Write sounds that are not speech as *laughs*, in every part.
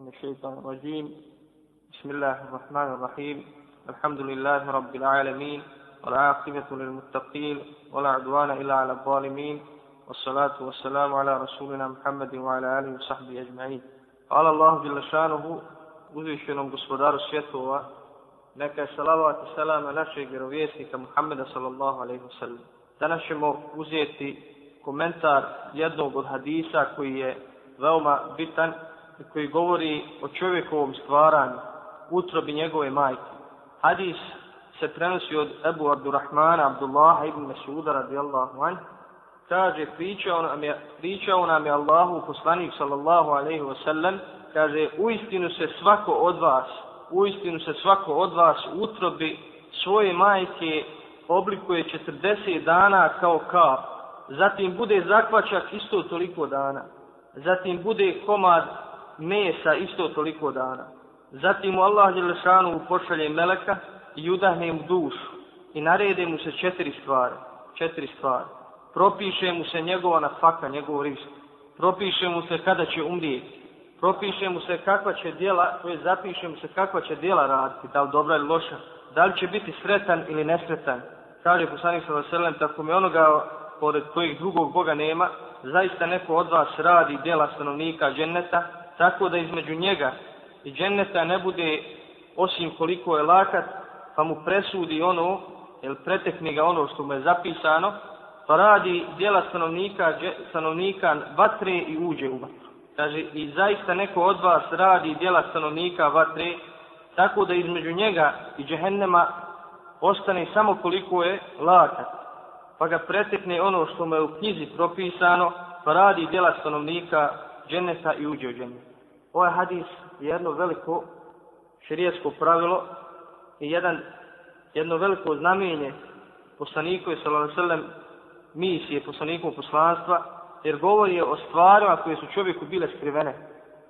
من الشيطان الرجيم بسم الله الرحمن الرحيم الحمد لله رب العالمين والعاقبة للمتقين ولا عدوان إلا على الظالمين والصلاة والسلام على رسولنا محمد وعلى آله وصحبه أجمعين قال الله جل شانه وذيشنا بصدار السيطوة neka je salavat i salama našeg vjerovjesnika Muhammeda sallallahu alaihi wasallam. Danas ćemo uzeti komentar jednog od hadisa koji je veoma bitan koji govori o čovjekovom stvaranju, utrobi njegove majke. Hadis se prenosi od Ebu Abdurrahmana Abdullaha ibn Mesuda radijallahu anj. Kaže, pričao nam je, pričao nam je Allahu poslanik sallallahu alaihi wasallam, kaže, u istinu se svako od vas, u istinu se svako od vas utrobi svoje majke oblikuje 40 dana kao kap, zatim bude zakvačak isto toliko dana, zatim bude komad mesa isto toliko dana. Zatim Allah Đelešanu mu pošalje meleka i udahne mu dušu i narede mu se četiri stvari. Četiri stvari. Propiše mu se njegova nafaka, njegov rizik. Propiše mu se kada će umrijeti. Propiše mu se kakva će djela, to je zapiše mu se kakva će djela raditi, da li dobra ili loša, da li će biti sretan ili nesretan. Kaže poslanik sa vaselem, tako mi onoga pored kojih drugog Boga nema, zaista neko od vas radi djela stanovnika dženneta, tako da između njega i dženneta ne bude osim koliko je lakat, pa mu presudi ono, jer pretekni ga ono što mu je zapisano, pa radi dijela stanovnika, stanovnika vatre i uđe u vatru. Kaže, i zaista neko od vas radi dijela stanovnika vatre, tako da između njega i džehennema ostane samo koliko je lakat, pa ga pretekne ono što mu je u knjizi propisano, pa radi dijela stanovnika dženeta i uđe u dženet. Ovaj hadis je jedno veliko širijetsko pravilo i jedan, jedno veliko znamenje poslaniku i sallam misije poslaniku poslanstva jer govori o stvarima koje su čovjeku bile skrivene.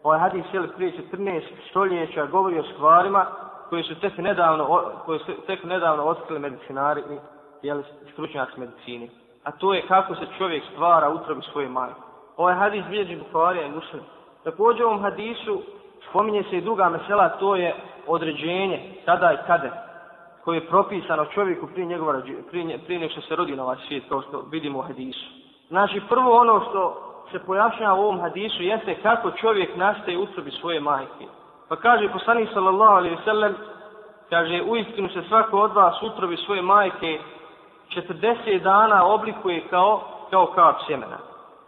Ovaj hadis je prije 14 stoljeća govori o stvarima koje su tek nedavno, koje su tek nedavno otkrili medicinari i jeli, stručnjaci medicini. A to je kako se čovjek stvara utrobi svoje majke ovaj hadis bilježi Bukhvarija i Muslim. Također u ovom hadisu spominje se i druga mesela, to je određenje, kada i kada, koje je propisano čovjeku prije njegova, prije, prije nego što se rodi na ovaj svijet, kao što vidimo u hadisu. Znači, prvo ono što se pojašnja u ovom hadisu jeste kako čovjek nastaje u sobi svoje majke. Pa kaže poslanik sallallahu alaihi sallam, kaže, u istinu se svako od vas u svoje majke 40 dana oblikuje kao, kao kap sjemena.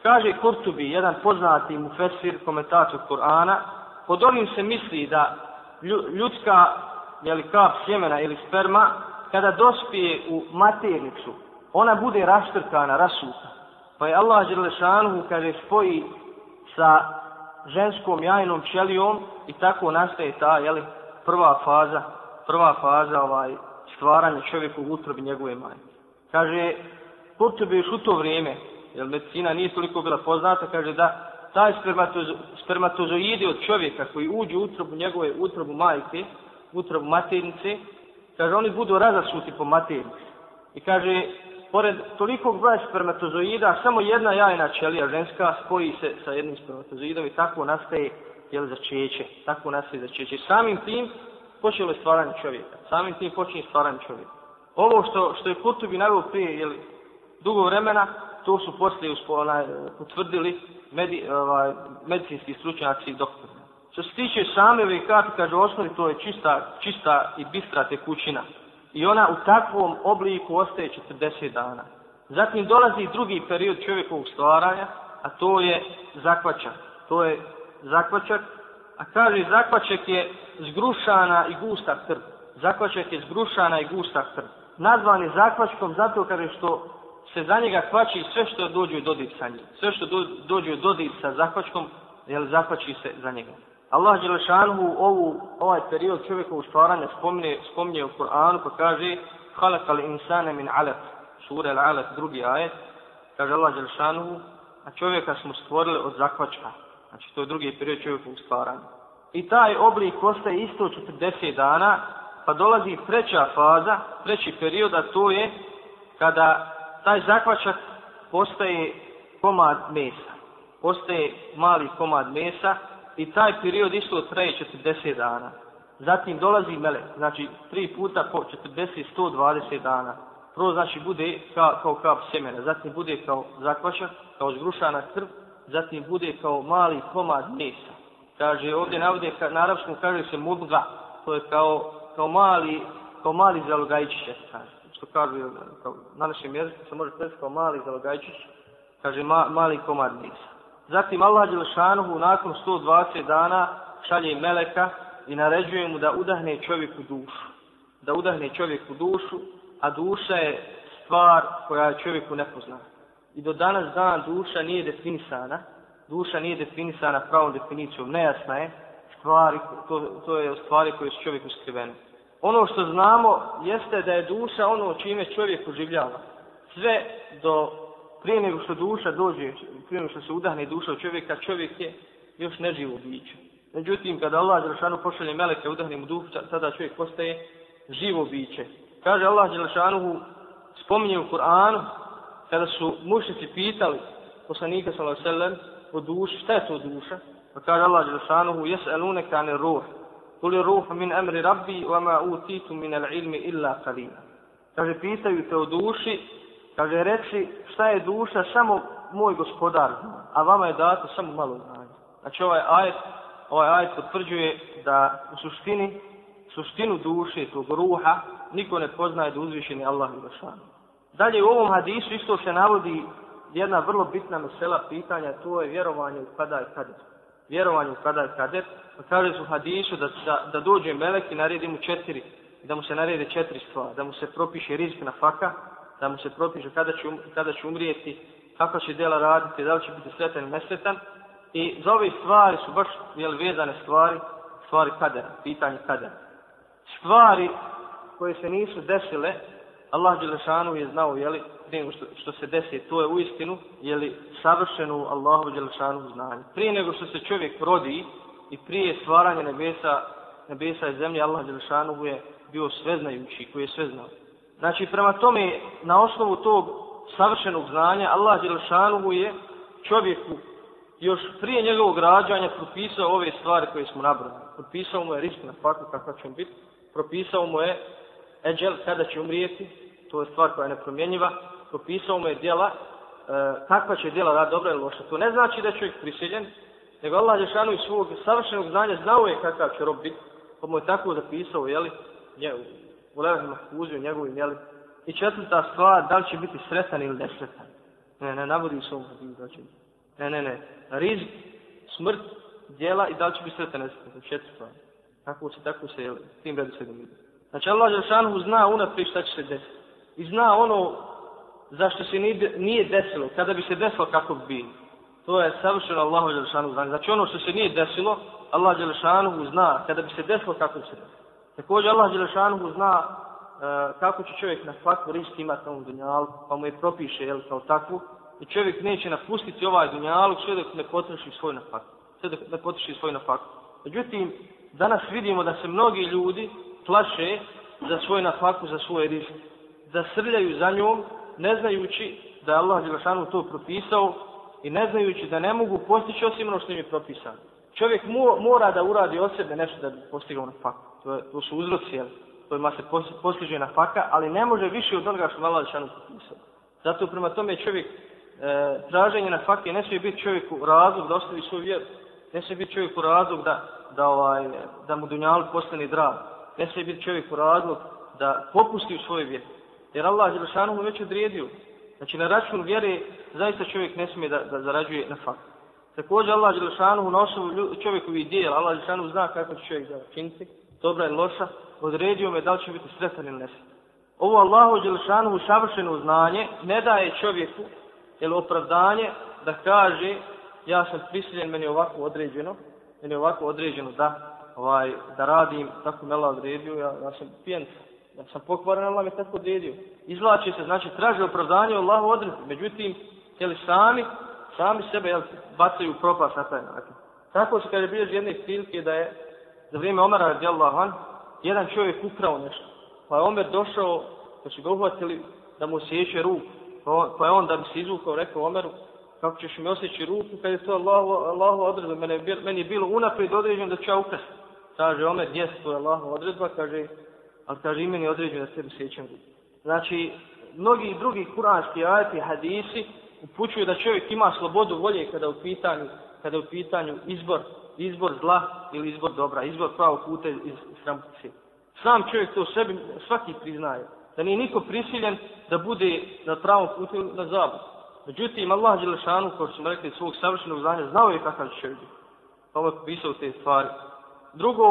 Kaže Kurtubi, jedan poznati mu fesir, komentator Kur'ana, pod ovim se misli da ljudska jeli, kap sjemena ili sperma, kada dospije u maternicu, ona bude raštrkana, rasuta. Pa je Allah Đelešanuhu, kaže, spoji sa ženskom jajnom čelijom i tako nastaje ta jeli, prva faza, prva faza ovaj, stvaranja čovjeku u utrobi njegove majke. Kaže, Kurtubi još u to vrijeme, jer medicina nije toliko bila poznata, kaže da taj spermatozo, spermatozoide od čovjeka koji uđe u utrobu njegove, utrobu majke, utrobu maternice, kaže oni budu razasuti po maternici. I kaže, pored tolikog broja spermatozoida, samo jedna jajna ćelija ženska spoji se sa jednim spermatozoidom i tako nastaje jel, začeće. Tako nastaje začeće. Samim tim počelo je stvaranje čovjeka. Samim tim počinje stvaranje čovjeka. Ovo što, što je Kutubi navio prije jel, dugo vremena, to su poslije potvrdili medi, ovaj, medicinski stručnjaci i doktori. Što se tiče same ove kapi, kaže osnovi, to je čista, čista i bistra tekućina. I ona u takvom obliku ostaje 40 dana. Zatim dolazi drugi period čovjekovog stvaranja, a to je zakvačak. To je zakvačak, a kaže zakvačak je zgrušana i gusta krv. Zakvačak je zgrušana i gusta krv. Nazvan je zakvačkom zato kada je što se za njega hvaći sve što dođe u dodir sa njim. Sve što dođe u dodir sa zahvaćkom, jel zahvaći se za njega. Allah Đelešanu ovu, ovaj period čovjekovog stvaranja spomne, spomne u Kur'anu pa kaže خلق الانسان من علق سوره العلق drugi ajet kaže Allah dželšanu a čovjeka smo stvorili od zakvačka znači to je drugi period čovjekovog stvaranja i taj oblik ostaje isto 40 dana pa dolazi treća faza treći period a to je kada taj zakvačak postaje komad mesa. Postaje mali komad mesa i taj period isto traje 40 dana. Zatim dolazi melek, znači tri puta po 40, 120 dana. Prvo znači bude kao, kao kap semena, zatim bude kao zakvačak, kao zgrušana krv, zatim bude kao mali komad mesa. Kaže, ovdje navode, ka, na arapskom kaže se mudga, to je kao, kao mali, kao mali zalogajčić, kaže što kaže kao, na našem jeziku se može predstaviti kao mali zalogajčić, kaže ma, mali komad mesa. Zatim Allah Đelšanuhu nakon 120 dana šalje Meleka i naređuje mu da udahne čovjeku dušu. Da udahne čovjeku dušu, a duša je stvar koja je čovjeku nepoznata. I do danas dan duša nije definisana, duša nije definisana pravom definicijom, nejasna je, stvari, to, to je stvari koje su čovjeku skrivene. Ono što znamo jeste da je duša ono čime čovjek uživljava. Sve do prije nego što duša dođe, prije nego što se udahne duša u čovjeka, čovjek je još neživo biće. Međutim, kada Allah Đelšanu pošalje meleke, udahne mu duh, tada čovjek postaje živo biće. Kaže Allah Đelšanu, spominje u Kur'anu, kada su mušnici pitali poslanika sallallahu alejhi ve sellem o duši šta je to duša pa kaže Allah dželle šanehu yes'alunaka ruh Kul ruh min amri rabbi wa ma utitu min al-ilm illa qalil. Kaže pitaju te o duši, kaže reci šta je duša samo moj gospodar, a vama je dato samo malo znanja. Znači ovaj ajet, ovaj ajet potvrđuje da u suštini, suštinu duše tog ruha niko ne poznaje da uzvišeni Allah i Bašan. Dalje u ovom hadisu isto se navodi jedna vrlo bitna mesela pitanja, to je vjerovanje u kada i kada vjerovanju kada je kader, kaže su hadisu da, da, da dođe melek i naredi mu četiri, da mu se naredi četiri stvari, da mu se propiše rizik na faka, da mu se propiše kada će, um, kada će umrijeti, kako će dela raditi, da li će biti sretan ili nesretan. I za ove stvari su baš jel, vezane stvari, stvari kadera, pitanje kadera. Stvari koje se nisu desile, Allah Đelešanu je znao, jeli, prije nego što, što se desi, to je u istinu, jeli, savršeno Allahu Đelešanu znanje. Prije nego što se čovjek rodi i prije stvaranja nebesa, nebesa i zemlje, Allah Đelešanu je bio sveznajući, koji je sveznao. Znači, prema tome, na osnovu tog savršenog znanja, Allah Đelešanu je čovjeku još prije njegovog rađanja propisao ove stvari koje smo nabrali. Propisao mu je risk na faktu kakva će on biti, propisao mu je eđel, kada će umrijeti, to je stvar koja je nepromjenjiva, propisao mu je djela, e, kakva će djela da dobra ili loša. To ne znači da je čovjek prisiljen, nego Allah Žešanu iz svog savršenog znanja znao je kakav će rob biti, pa mu je tako zapisao, jeli, nje, u levenim akuziju njegovim, jeli. I četvrta stvar, da li će biti sretan ili nesretan. Ne, ne, navodim se ovom znači. Ne, ne, ne. Rizik, smrt, djela i da li će biti sretan ili nesretan. Četvrta stvar. Tako se, tako se, jeli, tim redu se domidu. Znači Allah Đelšanhu zna unaprije šta će se desiti. I zna ono zašto se nije desilo, kada bi se desilo kako bi bilo. To je savršeno Allahu Đelšanhu znanje. Znači ono što se nije desilo, Allah Đelšanhu zna kada bi se desilo kako bi se desilo. Također Allah Đelšanhu zna e, kako će čovjek na svaku rist imati na ovom dunjalu, pa mu je propiše, jel, kao takvu. I čovjek neće napustiti ovaj dunjalu sve dok ne potreši svoj na faktu. Sve dok ne potreši svoj na faktu. Međutim, danas vidimo da se mnogi ljudi plaše za svoju nafaku, za svoj rizik. Da srljaju za njom, ne znajući da je Allah Đelešanu to propisao i ne znajući da ne mogu postići osim ono što im je propisano. Čovjek mu, mora da uradi od sebe nešto da bi postigao nafaku. To, je, to su uzroci, jel? kojima se posliđuje na faka, ali ne može više od onoga što Allah Đelešanu propisao. Zato prema tome čovjek e, traženje na fakti ne smije biti čovjeku razlog da ostavi svoju vjeru. Ne smije biti čovjeku razlog da, da, ovaj, da mu dunjalu postane drago ne smije biti čovjek u razlog da popusti u svojoj vjeri. Jer Allah je lišanu mu već odredio. Znači na račun vjere zaista čovjek ne smije da, da zarađuje na fakt. Također Allah je lišanu mu na osnovu čovjekovi dijela. Allah je lišanu zna kako će čovjek da činiti, dobra ili loša, odredio me da li će biti sretan ili nesretan. Ovo Allahu Đelšanu u savršeno znanje ne daje čovjeku ili opravdanje da kaže ja sam prisiljen, meni je ovako određeno, meni je ovako određeno da ovaj, da radim, tako me Allah odredio, ja, ja sam pijen, ja sam pokvaran, Allah me tako odredio. Izvlači se, znači, traže opravdanje od Allah odredio, međutim, jeli sami, sami sebe, jel, bacaju u propas na taj način. Tako se kad je bilo jedne filke da je, za vrijeme Omara, radi Allah, on, jedan čovjek ukrao nešto, pa je Omer došao, pa su ga uhvatili da mu sjeće ruku, pa, on, pa je on da bi se izvukao, rekao Omeru, kako ćeš mi osjeći ruku, kad je to Allah, Allah odredio, meni je bilo unaprijed određeno da ću ja ukrasiti. Kaže, Omer, gdje su tvoje Allahova odredba? Kaže, ali kaže, imen je određen da sebi sjećam gubu. Znači, mnogi drugi kuranski ajati, hadisi, upućuju da čovjek ima slobodu volje kada u pitanju, kada u pitanju izbor, izbor zla ili izbor dobra, izbor pravog puta iz sramci. Sam čovjek to u sebi svaki priznaje, da nije niko prisiljen da bude na pravom putu na zabu. Međutim, Allah Đelešanu, koji smo rekli svog savršenog znanja, znao je kakav će čovjek. Pa ovaj pisao te stvari. Drugo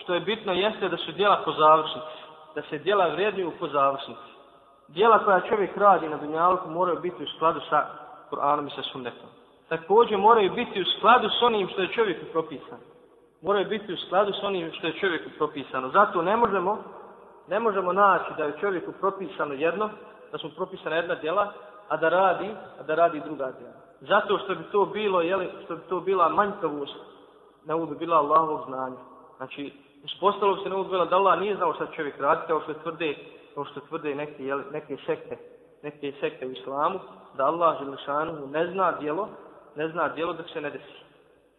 što je bitno jeste da su djela po završnici. Da se djela vrednuju po završnici. Djela koja čovjek radi na dunjalku moraju biti u skladu sa Kur'anom i sa sunnetom. Također moraju biti u skladu s onim što je čovjeku propisano. Moraju biti u skladu s onim što je čovjeku propisano. Zato ne možemo, ne možemo naći da je čovjeku propisano jedno, da su propisana jedna djela, a da radi, a da radi druga djela. Zato što bi to bilo, jeli, što bi to bila manjkavost neud bila Allahovog znanja. Znači, ispostalo se neud bila da Allah nije znao šta čovjek radi, kao što tvrde, kao što tvrde neke, jel, neke sekte, neke sekte u islamu, da Allah Želešanu ne zna dijelo, ne zna dijelo dok se ne desi.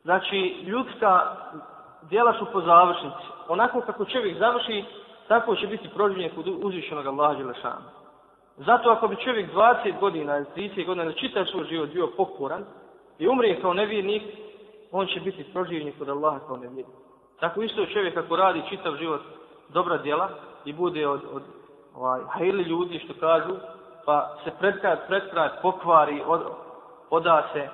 Znači, ljudska dijela su po završnici. Onako kako čovjek završi, tako će biti proživljenje kod uzvišenog Allaha Želešanu. Zato ako bi čovjek 20 godina, 30 godina, čitav svoj život bio pokoran i umrije kao nevjernik, on će biti proživljen kod Allaha kao nevjernik. Tako isto čovjek ako radi čitav život dobra djela i bude od, od ovaj, hajli ljudi što kažu, pa se pretkrat, pretkrat, pokvari, od, oda se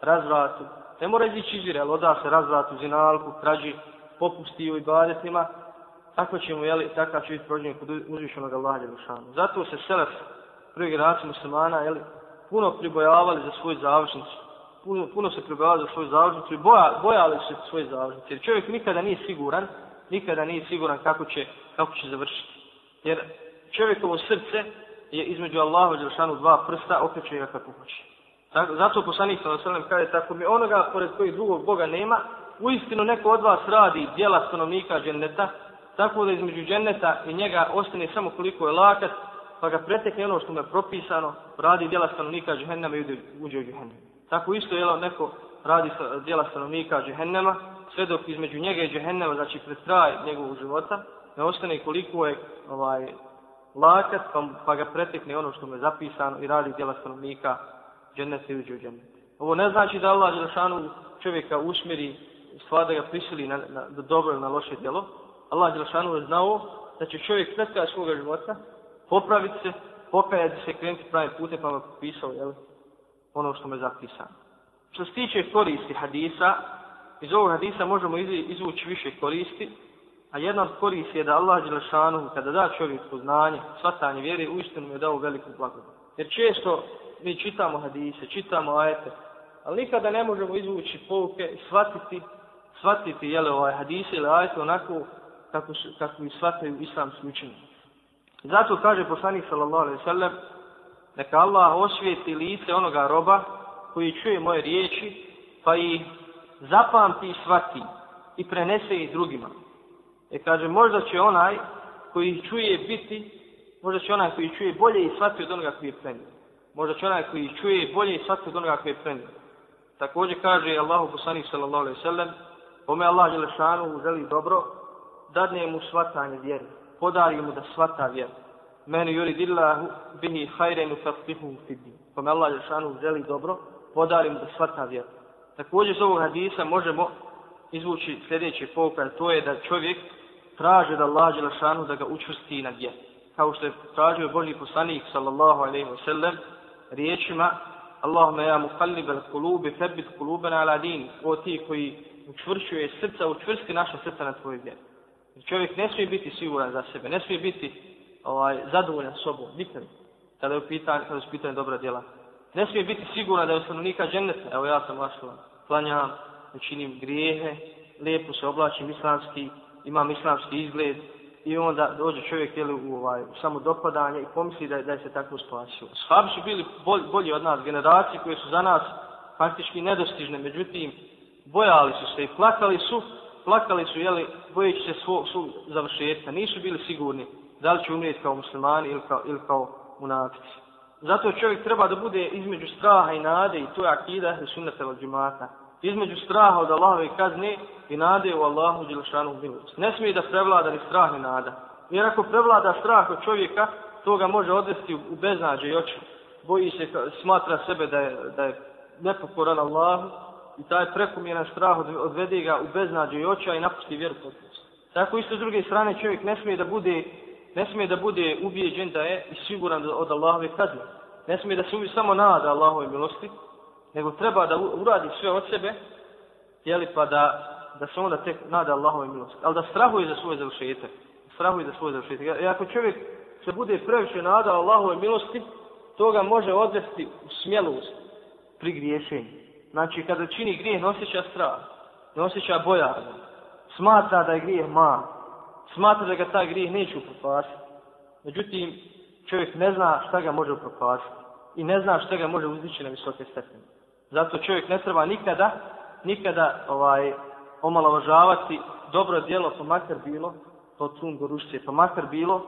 razvratu. Ne mora izići izvire, ali oda se razvratu, zinalku, krađi, popusti u ibadetima, tako će mu, jeli, takav će biti prođen kod uzvišenog Allaha Jelushanu. Zato se Selef, prvi generacij muslimana, jeli, puno pribojavali za svoju završnicu puno, puno se pribavali za svoju zavržnicu i boja, bojali se svoje zavržnice. Jer čovjek nikada nije siguran, nikada nije siguran kako će, kako će završiti. Jer čovjekovo srce je između Allaha i Đelšanu dva prsta, okreće ga kako hoće. Zato poslanik sa Veselem kaže tako mi onoga pored kojih drugog Boga nema, u istinu neko od vas radi djela stanovnika dženneta, tako da između dženneta i njega ostane samo koliko je lakat, pa ga pretekne ono što mu je propisano, radi djela stanovnika džennama i uđe u džennama. Tako isto je neko radi sa, dijela stanovnika džehennema, sve dok između njega i džehennema, znači pred kraj njegovog života, ne ostane koliko je ovaj, lakat, pa, pa ga pretekne ono što mu je zapisano i radi dijela stanovnika džennete i uđe Ovo ne znači da Allah Đelšanu čovjeka usmjeri stvar da ga prisili na, na, na dobro ili na loše djelo. Allah Đelšanu je znao da će čovjek pred kraj svoga života popraviti se, pokajati se, krenuti pravim putem, pa mu je popisao, jel? ono što me zapisano. Što se tiče koristi hadisa, iz ovog hadisa možemo izvući više koristi, a jedna od koristi je da Allah Đelešanu, kada da čovjeku znanje, svatanje vjere, u istinu mu je dao veliku blagodu. Jer često mi čitamo hadise, čitamo ajete, ali nikada ne možemo izvući pouke i shvatiti, shvatiti jele ovaj hadise ili ajete onako kako, su, kako ih shvataju islamski učinjeni. Zato kaže poslanik sallallahu alaihi sallam, neka Allah osvijeti lice onoga roba koji čuje moje riječi, pa i zapamti i shvati i prenese ih drugima. E kaže, možda će onaj koji čuje biti, možda će onaj koji čuje bolje i shvati od onoga koji je prenio. Možda će onaj koji čuje bolje i shvati od onoga koji je prenio. Također kaže Allahu poslanik sallallahu alejhi ve sellem, kome Allah dželle želi dobro, dadne mu svatanje vjeri, podari mu da svata vjeru. Men yurid illahu bihi hajren ufasihu u fidni. Kome Allah Jeršanu želi dobro, podari mu svata vjeru. Također iz ovog hadisa možemo izvući sljedeći pokaz, to je da čovjek traže da Allah Jeršanu da ga učvrsti na vjeru. Kao što je tražio Boži poslanik, sallallahu alaihi wa sallam, riječima Allahumma ja muqallib al kulubi, febit kulube na aladin, o ti koji učvršuje srca, učvrsti naša srca na tvoju vjeru. Čovjek ne smije biti siguran za sebe, ne smije biti ovaj, zadovoljan sobom, nikad, kada je upitan, kada su pitanje dobra djela. Ne smije biti siguran da je ustanovnika dženeta, evo ja sam vašla, ovaj, klanjam, učinim grijehe, lijepo se oblačim islamski, imam islamski izgled, i onda dođe čovjek jeli, u, ovaj, u samo dopadanje i pomisli da, da je se tako spasio. Shabi su bili bolj, bolji od nas, generacije koje su za nas faktički nedostižne, međutim, bojali su se i plakali su, plakali su, jeli, bojeći se svog, svog završetka, nisu bili sigurni da li će umrijeti kao muslimani ili kao, ili kao munatici. Zato čovjek treba da bude između straha i nade i to je akida ehli sunnata ili džumata. Između straha od Allahove kazne i nade u Allahu djelšanu milost. Ne smije da prevlada ni strah ni nada. Jer ako prevlada strah od čovjeka, to ga može odvesti u beznađe i oči. Boji se, smatra sebe da je, da je nepokoran Allahu i taj prekomjeran strah odvede ga u beznađe i oči, a i napusti vjeru potpust. Tako isto s druge strane čovjek ne smije da bude ne smije da bude ubijeđen da je i siguran od Allahove kazne. Ne smije da se uvi samo nada Allahove milosti, nego treba da uradi sve od sebe, jeli pa da, da se onda tek nada Allahove milosti. Ali da strahuje za svoje završetak. Strahuje za svoje završetak. I ako čovjek se bude previše nada Allahove milosti, to ga može odvesti u smjelost pri griješenju. Znači, kada čini grijeh, ne osjeća strah, ne osjeća bojarno, smatra da je grijeh mali, smatra da ga ta grijeh neće upropasiti. Međutim, čovjek ne zna šta ga može upropasiti i ne zna šta ga može uzdići na visoke stepene. Zato čovjek ne treba nikada, nikada ovaj omalovažavati dobro djelo, pa makar bilo, to tun gorušće, pa makar bilo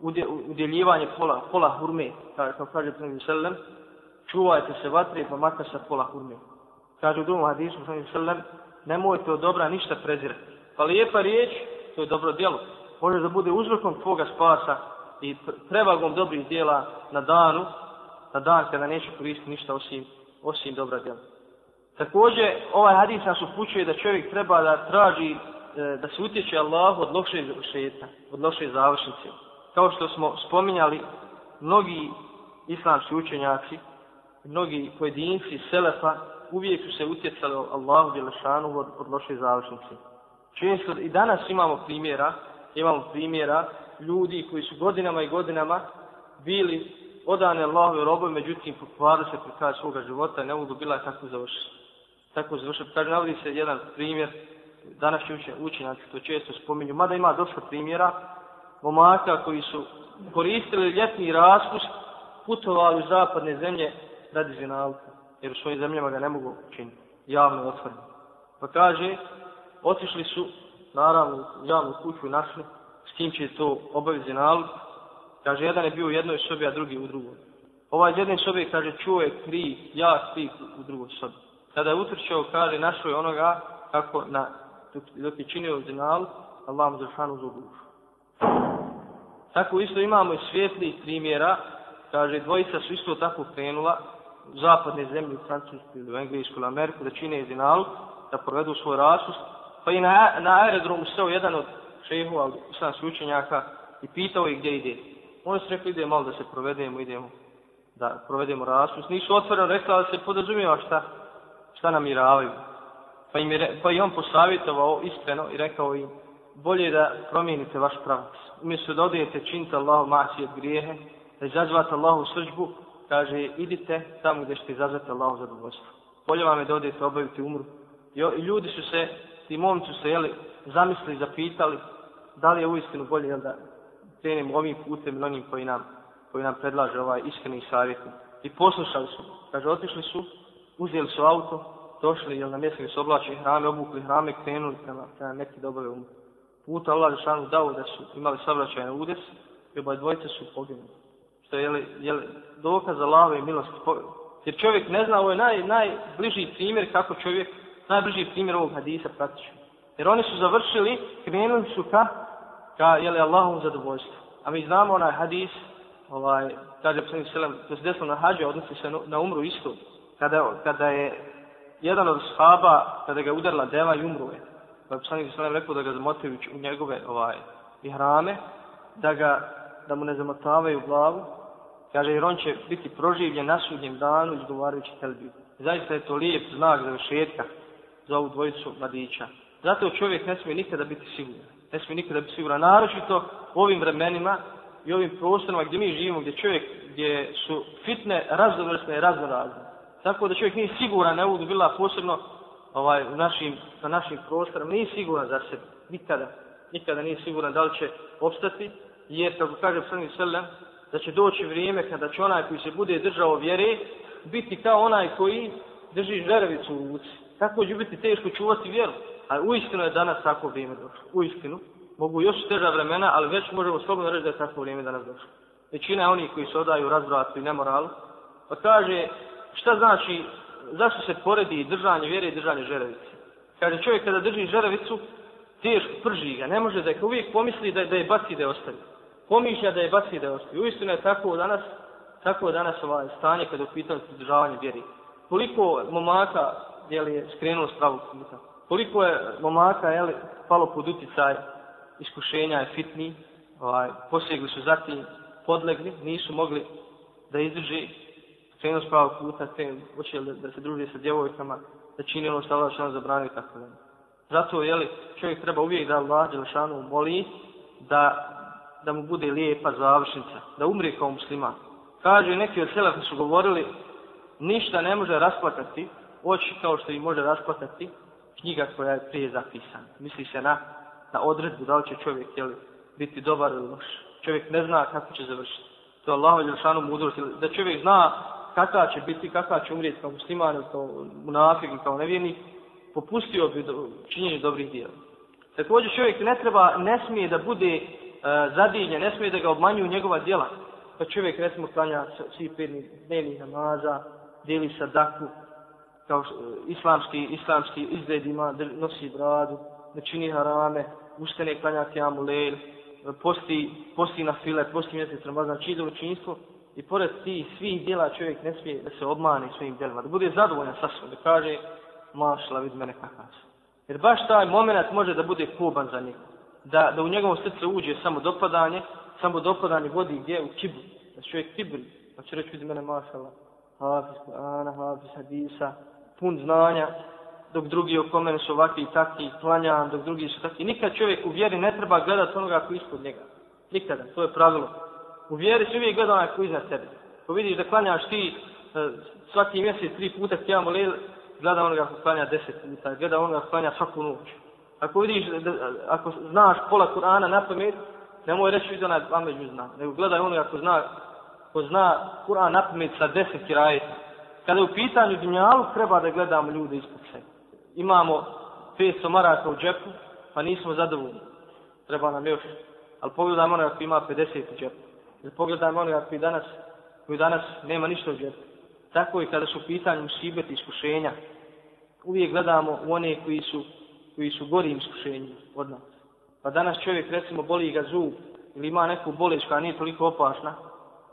udje, udjeljivanje pola, pola hurme, kao kaže Prvim Selem, čuvajte se vatre, pa makar sa pola hurme. Kaže u drugom hadisu, Prvim Selem, nemojte od dobra ništa prezirati. Pa lijepa riječ, to je dobro djelo. Može da bude uzrokom tvoga spasa i prevagom dobrih djela na danu, na dan kada neće koristiti ništa osim, osim dobra djela. Također, ovaj hadis nas upućuje da čovjek treba da traži, e, da se utječe Allah od lošoj šeta, od lošoj završnice. Kao što smo spominjali, mnogi islamski učenjaci, mnogi pojedinci, selefa, uvijek su se utjecali Allahu Đelešanu od, od loše završnice često i danas imamo primjera, imamo primjera ljudi koji su godinama i godinama bili odane Allahove robe, međutim pokvarili se pri kraju svoga života, ne mogu bila kako završiti. Tako završio. Kaže, navodi se jedan primjer, danas će učen, učenjaci to često spominju, mada ima dosta primjera, momaka koji su koristili ljetni raspust, putovali u zapadne zemlje radi zinalka, jer u svojim zemljama ga ne mogu učiniti, javno otvoriti. Pa kaže, otišli su, naravno, u javnu kuću i našli s kim će to obaviti nalog. Kaže, jedan je bio u jednoj sobi, a drugi u drugoj. Ovaj jedan sobi, kaže, čuo je kri, ja kri u drugoj sobi. Kada je utrčao, kaže, našao je onoga kako na, dok, dok je činio zinal, Allah mu zašanu za dušu. Tako isto imamo i svijetli primjera, kaže, dvojica su isto tako krenula, u zapadne zemlje, u Francusku ili u Englijsku ili Ameriku, da čine zinal, da provedu svoj rasust, pa i na, na aerodromu seo jedan od šehova, sam učenjaka, i pitao je gdje ide. On se rekao, ide malo da se provedemo, idemo da provedemo raspust. Nisu otvoreno rekla da se podrazumijeva šta, šta namiravaju. Pa, im je, pa i on posavjetovao iskreno i rekao im, bolje da promijenite vaš pravac. Umjesto da odijete činite Allahu masije od grijehe, da izazvate Allahu srđbu, kaže, idite tamo gdje ćete izazvati Allahu zadovoljstvo. Bolje vam je da odijete obaviti umru. I, ljudi su se ti momci su jeli, zamislili, zapitali da li je u istinu bolje jel, da trenim ovim putem ili onim koji nam, koji nam predlaže ovaj iskreni savjet. I poslušali su, kaže, otišli su, uzeli su auto, došli jel, na mjesto gdje su oblačili hrame, obukli hrame, krenuli prema, prema neki dobro umu. Put Allah Žešanu dao da su imali savraćajne udes i oba dvojice su poginuli. Što je, je dokaz za lave i milosti. Jer čovjek ne zna, ovo je naj, najbliži primjer kako čovjek najbliži primjer ovog hadisa praktično. Jer oni su završili, krenuli su ka, ka jel, Allahom zadovoljstvu. A mi znamo onaj hadis, ovaj, kada je poslanik selam, to se desilo na hađu, odnosi se na umru isto. Kada, kada je jedan od shaba, kada ga udarila deva i umruje. Pa je poslanik selam rekao da ga zamotaju u njegove ovaj, i hrame, da, ga, da mu ne zamotavaju glavu. Kaže, jer on će biti proživljen na sudnjem danu izgovarajući telbiju. Zaista je to lijep znak završetka za ovu dvojicu mladića. Zato čovjek ne smije nikada biti siguran. Ne smije nikada biti siguran. Naročito u ovim vremenima i ovim prostorima gdje mi živimo, gdje čovjek, gdje su fitne razdovrsne i razdorazne. Tako da čovjek nije siguran, ne budu bila posebno ovaj, u našim, sa našim prostorom, nije siguran za sebe, nikada. Nikada nije siguran da li će opstati, jer, kako kaže Sani Selem, da će doći vrijeme kada će onaj koji se bude držao vjere, biti kao onaj koji drži žerevicu u ruci tako će biti teško čuvati vjeru. A u istinu je danas tako vrijeme došlo. U istinu. Mogu još teža vremena, ali već možemo slobodno reći da je tako vrijeme danas došlo. Većina onih koji se odaju razvratu i nemoralu, pa kaže, šta znači, zašto se poredi držanje vjere i držanje žerevice? Kaže, čovjek kada drži žerevicu, teško prži ga, ne može da je uvijek pomisli da, da je baci da je ostavi. Pomišlja da je baci da je ostavi. U istinu je tako danas, tako danas ovaj stanje kada je pitanje držanje vjere. Koliko momaka jel, je skrenuo s pravog puta. Koliko je momaka jel, palo pod utjecaj iskušenja je fitni, ovaj, posjegli su zatim podlegli, nisu mogli da izdrži skrenuo s pravog puta, te počeli da, da se druže sa djevojkama, da čini ono što Allah šanu zabranio i tako da. Zato je li čovjek treba uvijek da Allah Đelšanu moli da, da mu bude lijepa završnica, da umri kao musliman. Kažu i neki od selefa su govorili, ništa ne može rasplakati oči kao što im može raspatati knjiga koja je prije zapisana. Misli se na, na odredbu da će čovjek jeli, biti dobar ili loš. Čovjek ne zna kako će završiti. To je Allah i Ljelšanu mudrost. Da čovjek zna kakva će biti, kakva će umrijeti kao musliman, kao munafik, kao nevijenik, popustio bi do, činjenje dobrih dijela. Također čovjek ne treba, ne smije da bude e, zadinje, ne smije da ga obmanju njegova djela. Pa čovjek recimo klanja svi pet dnevnih namaza, dijeli sadaku, kao e, islamski, islamski izgled ima, nosi bradu, ne čini harame, uste ne klanja kjamu lejl, e, posti, posti na file, posti mjesec Ramazan, čini učinstvo. I pored ti svih djela čovjek ne smije da se obmani svojim djelima, da bude zadovoljan sa svojom, da kaže mašla vid mene kakav sam. Jer baš taj moment može da bude kuban za njega. Da, da u njegovom srcu uđe samo dopadanje, samo dopadanje vodi gdje u kibu. Da čovjek kibri, pa će reći vid mene mašala, hafiz, ana, hafiz, hadisa, pun znanja, dok drugi oko mene su ovakvi i takvi, klanjam, dok drugi su takvi. Nikad čovjek u vjeri ne treba gledati onoga koji je ispod njega. Nikada, to je pravilo. U vjeri se uvijek gleda onaj koji je iznad sebe. Ko vidiš da klanjaš ti e, svaki mjesec, tri puta, ti imamo lijel, gleda onoga koji klanja deset puta, gleda onoga koji klanja svaku noć. Ako vidiš, da, ako znaš pola Kur'ana na pamet, nemoj reći da onaj vam među zna. Nego gledaj onoga ko zna, ko zna Kur'an na pamet sa deset kirajeta. Kada je u pitanju dunjalu, treba da gledamo ljude ispod sebe. Imamo 500 maraka u džepu, pa nismo zadovoljni. Treba nam još. Ali pogledajmo onoga koji ima 50 u džepu. Ili pogledajmo onoga koji danas, koji danas nema ništa u džepu. Tako je kada su u pitanju sibet iskušenja. Uvijek gledamo u one koji su, koji su gorim iskušenjima od nas. Pa danas čovjek, recimo, boli ga zub ili ima neku bolest koja nije toliko opasna,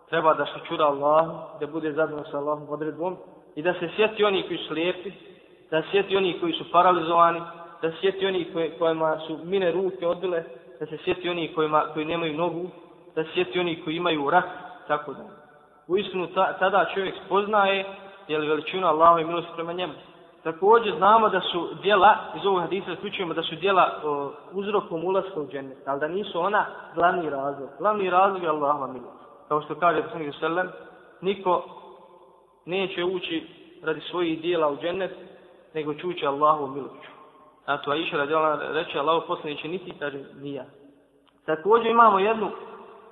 treba da se čura Allahu, da bude zadovoljno sa Allahom odredbom i da se sjeti oni koji su lijepi, da se sjeti oni koji su paralizovani, da se sjeti oni koje, kojima su mine ruke odbile, da se sjeti oni kojima, koji nemaju nogu, da se sjeti oni koji imaju rak, tako da. U istinu ta, tada čovjek spoznaje je li veličina Allaha i milost prema njemu. Također znamo da su dijela, iz ovog hadisa zaključujemo da su dijela o, uzrokom ulaska u džennet, ali da nisu ona glavni razlog. Glavni razlog je Allahova milost kao što kaže Poslanik sallallahu niko neće ući radi svojih dijela u džennet, nego će ući Allahu milošću. A to Aisha radijala reče, Allahu poslaniče niti, kaže, nija. Također imamo jednu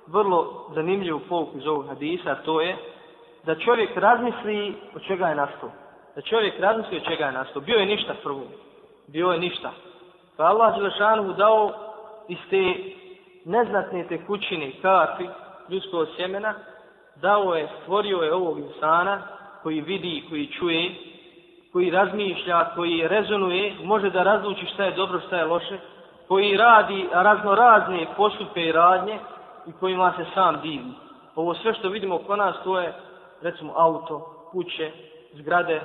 vrlo zanimljivu folku iz ovog hadisa, a to je da čovjek razmisli od čega je nastao. Da čovjek razmisli od čega je nastao. Bio je ništa prvo. Bio je ništa. Pa Allah Đelešanu dao iz te neznatne te kućine, karti, ljudskog sjemena, dao je, stvorio je ovog insana, koji vidi, koji čuje, koji razmišlja, koji rezonuje, može da razluči šta je dobro, šta je loše, koji radi razno razne postupke i radnje i kojima se sam divi. Ovo sve što vidimo oko nas, to je, recimo, auto, kuće, zgrade,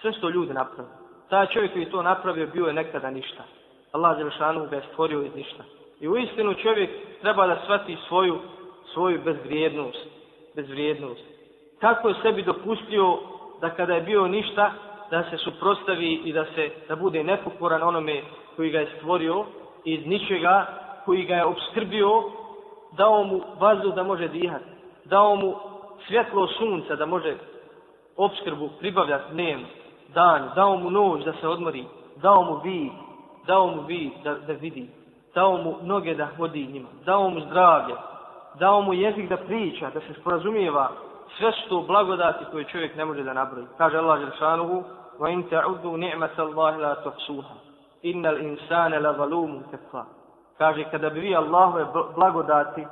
sve što ljudi napravi. Taj čovjek koji to napravio bio je nekada ništa. Allah Zelšanu ga je stvorio iz ništa. I u istinu čovjek treba da shvati svoju svoju bezvrijednost, bezvrijednost. Kako je sebi dopustio da kada je bio ništa, da se suprostavi i da se da bude nepokoran onome koji ga je stvorio iz ničega koji ga je obskrbio, dao mu vazduh da može dihati, dao mu svjetlo sunca da može obskrbu pribavljati dnev, dan, dao mu noć da se odmori, dao mu vid, dao mu vid da, da vidi, dao mu noge da hodi njima, dao mu zdravlje, dao mu jezik da priča, da se sporazumijeva sve što blagodati koje čovjek ne može da nabroji. Kaže Allah Jeršanuhu, وَإِن تَعُدُّ نِعْمَةَ اللَّهِ لَا تُحْسُوهَا إِنَّ الْإِنسَانَ لَظَلُومُ تَقْفَا Kaže, kada bi vi Allahove blagodati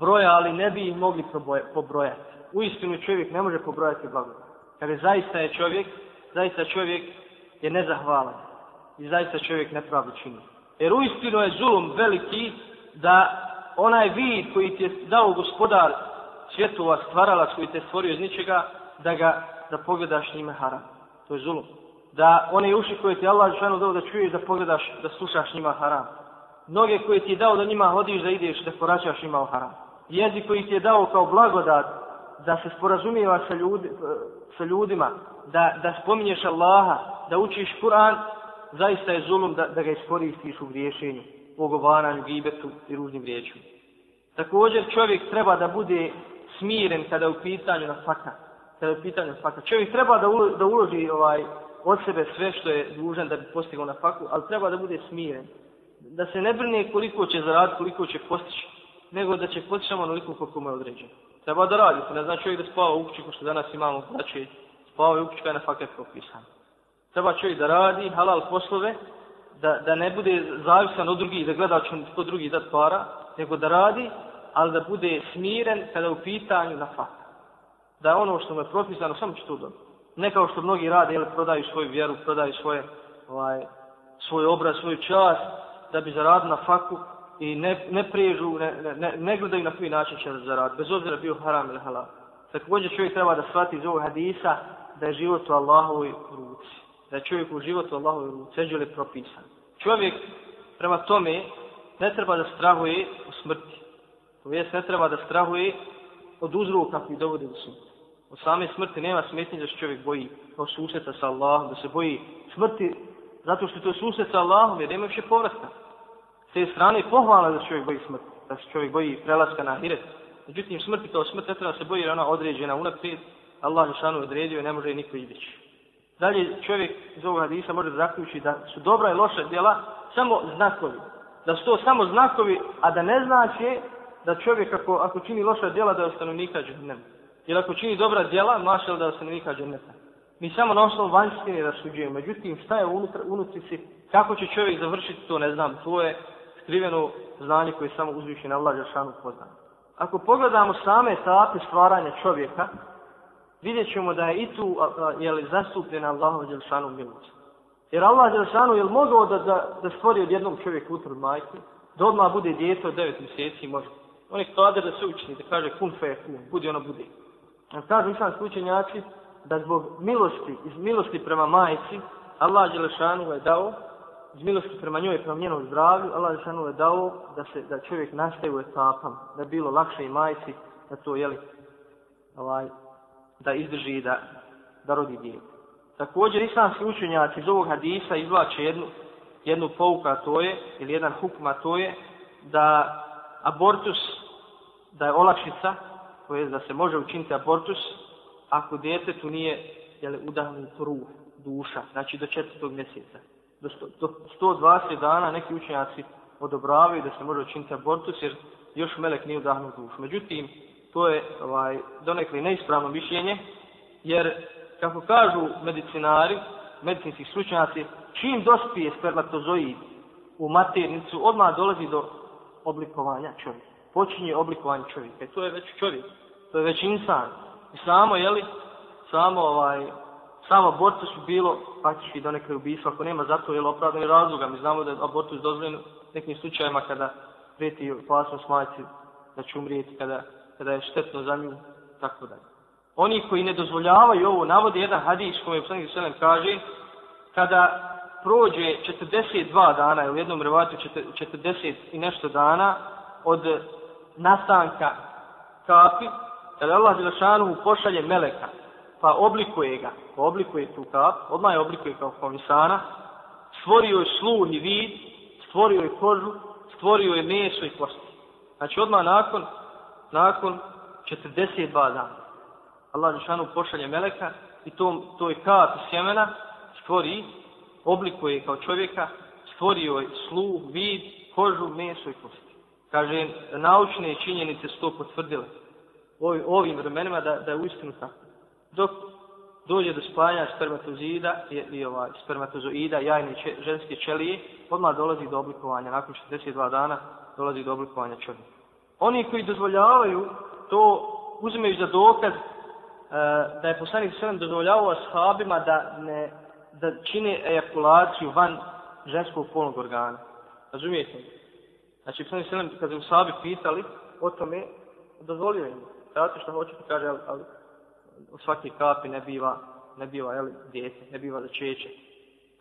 brojali, ne bi ih mogli pobrojati. U istinu čovjek ne može pobrojati blagodati. Kada zaista je čovjek, zaista čovjek je nezahvalan. I zaista čovjek nepravi čini. Jer u istinu je zulum veliki da onaj vid koji ti je dao gospodar svjetova, stvaralac koji te stvorio iz ničega, da ga da pogledaš njime haram. To je zulum. Da one uši koje ti Allah žanu dao da čuješ, da pogledaš, da slušaš njima haram. Noge koje ti je dao da njima hodiš, da ideš, da koračaš njima o haram. Jezik koji ti je dao kao blagodat, da se sporazumijeva sa, ljudi, eh, sa ljudima, da, da spominješ Allaha, da učiš Kur'an, zaista je zulum da, da ga iskoristiš u griješenju ogovaranju, gibetu i ružnim riječima. Također čovjek treba da bude smiren kada je u pitanju na faka. Kada je u pitanju faka. Čovjek treba da, ulo, da uloži ovaj, od sebe sve što je dužan da bi postigao na faku, ali treba da bude smiren. Da se ne brine koliko će zaraditi, koliko će postići, nego da će postići samo onoliko koliko mu je određeno. Treba da radi, to ne znači čovjek da spava u kući, ko što danas imamo, znači spava u kući kada pa je na faka propisan. Treba čovjek da radi halal poslove, da, da ne bude zavisan od drugih, da gleda će kod drugih dat para, nego da radi, ali da bude smiren kada je u pitanju na fa. Da je ono što mu je propisano, samo će to dobiti. Ne kao što mnogi rade, jel, prodaju svoju vjeru, prodaju svoje, ovaj, svoj obraz, svoju čast, da bi zaradili na faku i ne, ne priježu, ne, ne, ne, gledaju na koji način će zaraditi, bez obzira bio haram ili halal. Također čovjek treba da shvati iz ovog hadisa da je život u Allahovoj ruci da je čovjek u životu Allahove ruceđule propisan. Čovjek prema tome ne treba da strahuje u smrti. To je ne treba da strahuje od uzroka koji dovode do smrti. Od same smrti nema smetnje da se čovjek boji kao susjeta sa Allahom, da se boji smrti zato što to je susjet sa Allahom jer nema više povrasta. S te strane je pohvala da se čovjek boji smrti, da se čovjek boji prelaska na hiret. Međutim, smrti kao smrt ne treba da se boji jer ona određena unaprijed, Allah je šanu odredio i ne može niko izbići. Dalje čovjek iz ovog hadisa može zaključiti da su dobra i loša djela samo znakovi. Da su to samo znakovi, a da ne znači da čovjek ako, ako čini loša djela da je ostanovnika džennema. Ili ako čini dobra djela, maša da je ostanovnika džennema. Mi samo na osnovu vanjstine rasuđujemo. Međutim, šta je unutra, unutri si, kako će čovjek završiti to, ne znam, to je skriveno znanje koje samo uzviši na vlađa šanu poznanje. Ako pogledamo same etape stvaranja čovjeka, vidjet ćemo da je i tu je li zastupljena Allahova Đelšanu milost. Jer Allah Đelšanu je li mogao da, da, da stvori od jednog čovjeka utrud majke, da odmah bude djeto od devet mjeseci možda. On je kader da se učini, da kaže kun fe kun, budi ono budi. Jer kažu islamski učenjaci da zbog milosti, iz milosti prema majci, Allah Đelšanu je dao, iz milosti prema njoj, prema njenom zdravlju, Allah Đelšanu je dao da se da čovjek nastaje u etapama, da bilo lakše i majci, da to, jeli, ovaj, da izdrži da, da rodi djete. Također islamski učenjaci iz ovog hadisa izvlače jednu, jednu pouku, a to je, ili jedan hukma, a to je da abortus, da je olakšica, to je da se može učiniti abortus, ako djete tu nije jeli, udahnu tru duša, znači do četvrtog mjeseca. Do, sto, do 120 dana neki učenjaci odobravaju da se može učiniti abortus, jer još melek nije udahnu dušu. Međutim, to je ovaj, donekli neispravno mišljenje, jer kako kažu medicinari, medicinski slučajnaci, čim dospije spermatozoid u maternicu, odmah dolazi do oblikovanja čovjeka. Počinje oblikovanje čovjeka. E, to je već čovjek. To je već insan. I samo, jeli, samo, ovaj, samo borca su bilo praktički do neke ubijstva. Ako nema zato, je opravdani razloga. Mi znamo da je abortus dozvoljen nekim slučajima kada prijeti opasnost majci da će umrijeti, kada kada je štetno za nju, tako dalje. Oni koji ne dozvoljavaju ovo, navode jedan hadis koji je poslanik Selem kaže, kada prođe 42 dana, u jednom revatu 40 i nešto dana, od nastanka kapi, kada Allah Zilašanu pošalje meleka, pa oblikuje ga, pa oblikuje tu kap, odmah je oblikuje kao komisana, stvorio je sluh i vid, stvorio je kožu, stvorio je meso i kosti. Znači odmah nakon nakon 42 dana. Allah Žešanu pošalje meleka i to, to je kat sjemena, stvori, oblikuje kao čovjeka, stvori joj sluh, vid, kožu, meso i kosti. Kaže, naučne činjenice su to potvrdile ovi, ovim vremenima da, da je uistinu tako. Dok dođe do spajanja spermatozida i, i ovaj, spermatozoida jajne če, ženske čelije, odmah dolazi do oblikovanja, nakon 42 dana dolazi do oblikovanja čovjeka oni koji dozvoljavaju to uzmeju za dokaz e, da je poslanik sallallahu dozvoljavao ashabima da ne da čine ejakulaciju van ženskog polnog organa. Razumijete? Znači, poslanik sallam, kad su sahabi pitali o tome, dozvolio im. Znači što hoće ti kaže, ali, ali u svaki kapi ne biva, ne biva, jel, djete, ne biva začeće.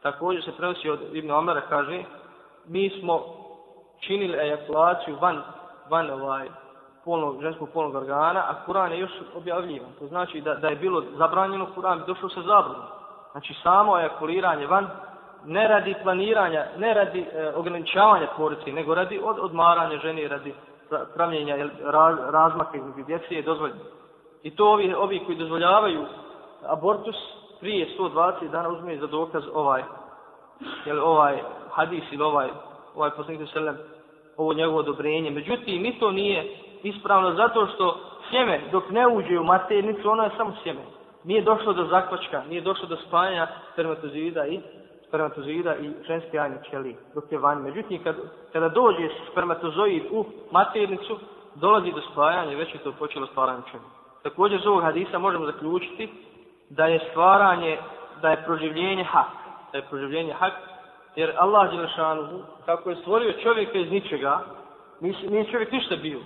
Također se prenosi od Ibn Omara, kaže, mi smo činili ejakulaciju van van ovaj polnog, ženskog polnog organa, a Kur'an je još objavljivan. To znači da, da je bilo zabranjeno Kur'an, bi došlo se zabranjeno. Znači samo ejakuliranje van, ne radi planiranja, ne radi e, ograničavanja porci, nego radi od, odmaranja žene, radi pravljenja raz, razmaka između djece je dozvoljeno. I to ovi, ovi koji dozvoljavaju abortus prije 120 dana uzme za dokaz ovaj, jel, ovaj hadis ili ovaj, ovaj poslanik sallallahu ovo njegovo odobrenje. Međutim, i to nije ispravno zato što sjeme dok ne uđe u maternicu, ono je samo sjeme. Nije došlo do zakvačka, nije došlo do spajanja spermatozoida i spermatozoida i ženske jajne ćelije dok je vanj. Međutim, kad, kada dođe spermatozoid u maternicu, dolazi do spajanja i već je to počelo stvaranje Također iz ovog hadisa možemo zaključiti da je stvaranje, da je proživljenje hak. Da je proživljenje hak, Jer Allah Đelešanu, kako je stvorio čovjeka iz ničega, nije čovjek ništa bio.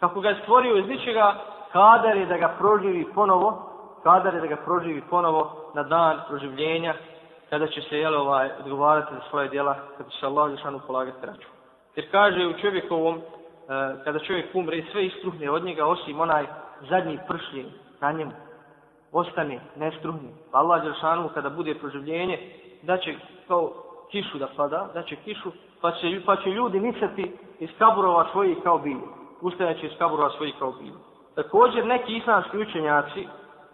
Kako ga je stvorio iz ničega, kadar je da ga proživi ponovo, kadar je da ga proživi ponovo na dan proživljenja, kada će se jel, ovaj, odgovarati za svoje djela, kada će se Allah Đelešanu polagati račun. Jer kaže u čovjekovom, eh, kada čovjek umre, sve istruhne od njega, osim onaj zadnji pršljen na njemu, ostane nestruhni. Pa Allah Đelešanu, kada bude proživljenje, da će kao kišu da spada, da će kišu, pa će, pa će ljudi nicati iz kaburova svojih kao bilje. Ustajeći iz kaburova svojih kao bilje. Također neki islamski učenjaci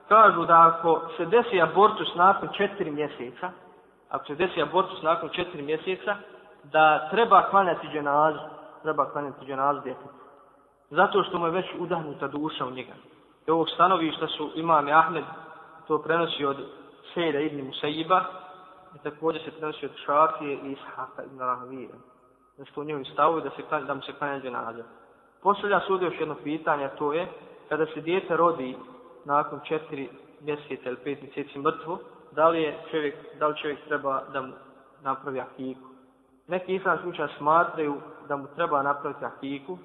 kažu da ako se desi abortus nakon četiri mjeseca, ako se desi abortus nakon četiri mjeseca, da treba klanjati dženazu, treba klanjati dženazu djetetu. Zato što mu je već udahnuta duša u njega. I ovog stanovišta su imame Ahmed, to prenosi od Sejda ibn Musaiba, i također se prenosi od Šafije i Ishaka i Naravije. Znači to u njoj stavuju da, se, da mu se klanja dženaze. Postavljam se ovdje još jedno pitanje, to je kada se dijete rodi nakon četiri mjeseca ili pet mjeseci mrtvo, da li, je čovjek, da li čovjek treba da mu napravi akiku? Neki islam slučaj smatraju da mu treba napraviti akiku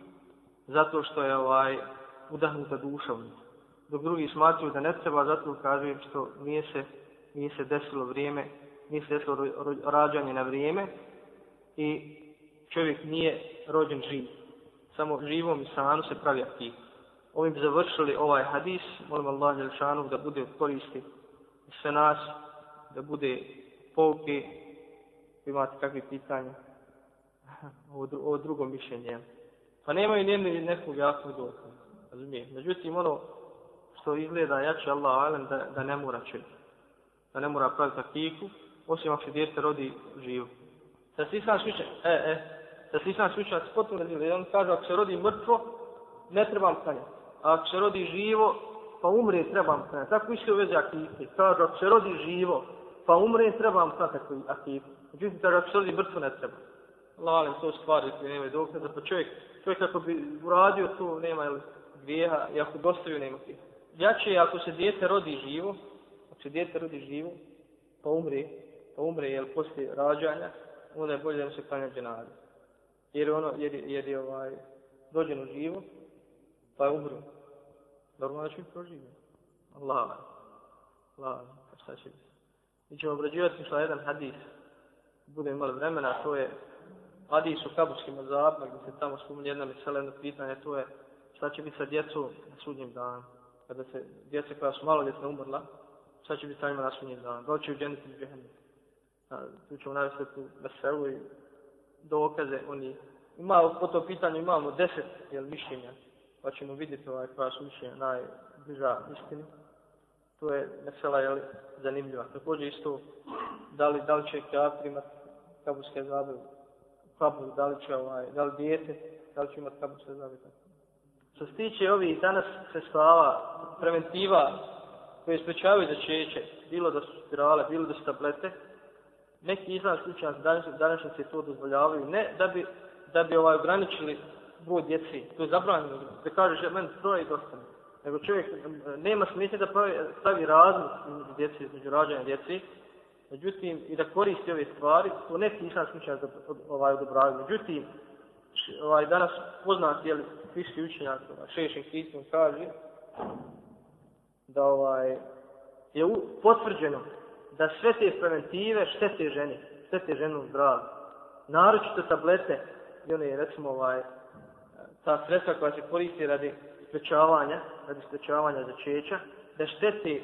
zato što je ovaj udahnuta duša u njih. Dok drugi smatruju da ne treba, zato kaže što nije se, nije se desilo vrijeme misli da se rađanje na vrijeme i čovjek nije rođen živ. Samo živom i sanu se pravi aktiv. Ovim bi završili ovaj hadis. Molim Allah Jelšanu da bude koristi sve nas, da bude pouke, imate kakve pitanja. *laughs* Ovo, dru, ovo drugo mišljenje. Pa nemaju nijedne nekog jakog dokona. Razumijem. Međutim, ono što izgleda jače Allah alem da, da ne mora čuti. Da ne mora praviti akiku, osim ako se djete rodi živo. Sa sistan slučaj, e, e, sa sistan slučaj, potpuno razvijel, jer on kaže, ako se rodi mrtvo, ne trebam klanjati. A ako se rodi živo, pa umre, trebam klanjati. Tako isto uveze akipi. Kaže, ako se rodi živo, pa umre, trebam klanjati akipi. Međutim, kaže, ako se rodi mrtvo, ne treba. Lalim, to stvari koje nemaju dokaz, pa čovjek, čovjek ako bi uradio to, nema ili grijeha, i ako dostaju, nema grijeha. Jače je ako se dijete rodi živo, ako se dijete rodi živo, pa umre, umre jel posle rađanja, onda je bolje da se klanja dženaze. Jer ono, jer, jer je ovaj, rođen u živo, pa je umro. Normalno da će biti proživio. Allah, Allah, pa šta će biti. Mi ćemo obrađivati mišla jedan hadis, budem imali vremena, to je hadis u kabuskim azabima, gdje se tamo spomeni jedna misla, jedno pitanje, to je šta će biti sa djecom na sudnjem danu. Kada se djece koja su malo djetne umrla, šta će biti sa njima na sudnjem danu. Doći u džendicu i džendicu tu ćemo navesti tu meselu i dokaze oni ima po to pitanju imamo deset jel, mišljenja pa ćemo vidjeti ovaj koja su mišljenja najbliža istini to je mesela jel, zanimljiva također isto da li, da li će kreator imati kabuske zabe kabu, da li će ovaj, da li djete da li će imati kabuske zabe što se tiče ovih danas sredstava preventiva koje sprečavaju začeće bilo da su spirale, bilo da su tablete neki izraz učenjaci današnje se to dozvoljavaju, ne da bi, da bi ovaj ograničili broj djeci, to je zabranjeno, da kaže že meni troje i dosta Nego čovjek nema smisli da pravi, stavi razlog djeci, između rađanja djeci, međutim, i da koristi ove stvari, to neki islamski učenjaci ovaj, odobravaju. Međutim, ovaj, danas poznat je li fiski učenjak, ovaj, šešćim kristom kaže, da ovaj, je u, potvrđeno da sve te preventive štete ženi, štete ženu zdravu. Naročito tablete i one, recimo, ovaj, e, ta sredstva koja se koristi radi sprečavanja, radi sprečavanja začeća, da štete e,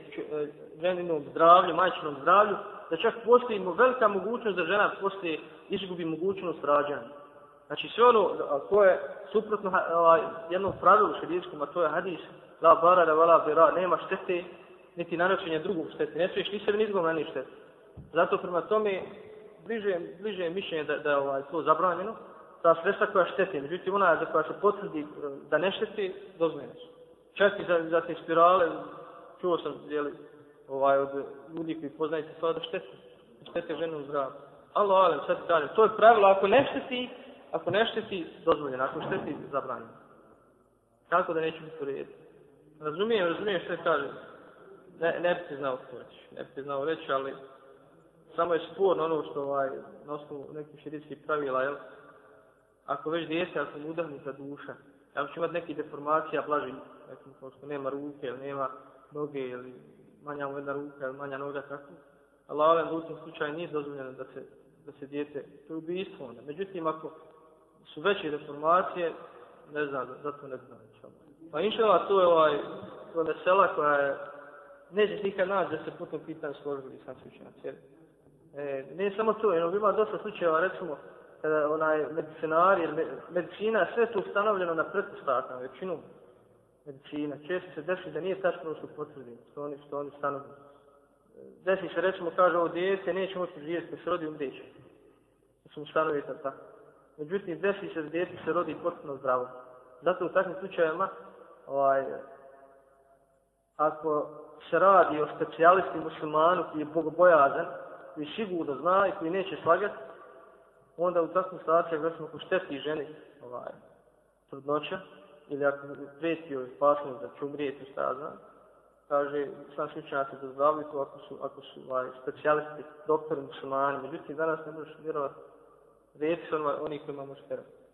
ženinom zdravlju, majčinom zdravlju, da čak postoji velika mogućnost da žena postoji izgubi mogućnost rađanja. Znači sve ono, a to je suprotno a, ovaj, jednom pravilu šedijskom, a to je hadis, la barara, la bira, nema štete, niti nanošenje drugog štete. Ne smiješ ni sebi, ni izgleda ni štete. Zato prema tome bliže, bliže je mišljenje da, da je ovaj, to zabranjeno, ta sredstva koja štete, međutim ona za koja se potvrdi eh, da ne štete, dozmene su. Čak i za, za te spirale, čuo sam jeli, ovaj, od ljudi koji poznajete sva da štete, štete ženu zdravu. Alo, alo, sad dalje. To je pravilo, ako ne šteti, ako ne šteti, dozvoljeno, ako šteti, zabranjeno. Kako da neću biti u redu? Razumijem, razumijem što je kažem ne, ne bi ti znao što reći, ne bi ti znao reći, ali samo je sporno ono što ovaj, na osnovu nekih širijskih pravila, jel? Ako već djese, ako mu udahni za duša, ako će imati neki deformacija, blaži, nekim, kao što nema ruke, ili nema noge, ili manja mu jedna ruka, ili manja noga, tako. Ali ovaj u tom slučaju nije dozvoljeno da se, da se djete, to je ubijstvo onda. Međutim, ako su veće deformacije, ne znam, zato ne znam. Pa inšala, to je ovaj, to je sela koja je ne ćeš nikad naći da se po tom pitanju složili sa slučajnici. E, ne samo to, jedno, ima dosta slučajeva, recimo, kada onaj medicinari, med, medicina, sve to ustanovljeno na pretpostavljanju, većinu medicina. Često se desi da nije tačno da ono su potvrdili, što oni, što oni stanovi. E, desi se, recimo, kaže ovo djece, neće moći živjeti, kad se rodi, umdeće. Da su ustanovi tam tako. Međutim, desi se da djece se rodi potpuno zdravo. Zato u takvim slučajima, ovaj, ako se radi o specijalisti muslimanu koji je bogobojazan i sigurno zna i koji neće slagat, onda u takvom situaciju, gledam, ako šteti ženi, ovaj, trudnoća, ili ako preti joj spasnost da će umrijeti, šta ja znam, kaže, sam slučan se da zdravi to ako su, ako su ovaj, specijalisti, doktori, muslimani, međutim, danas ne možeš vjerovati, reći se onih kojima možeš vjerovati.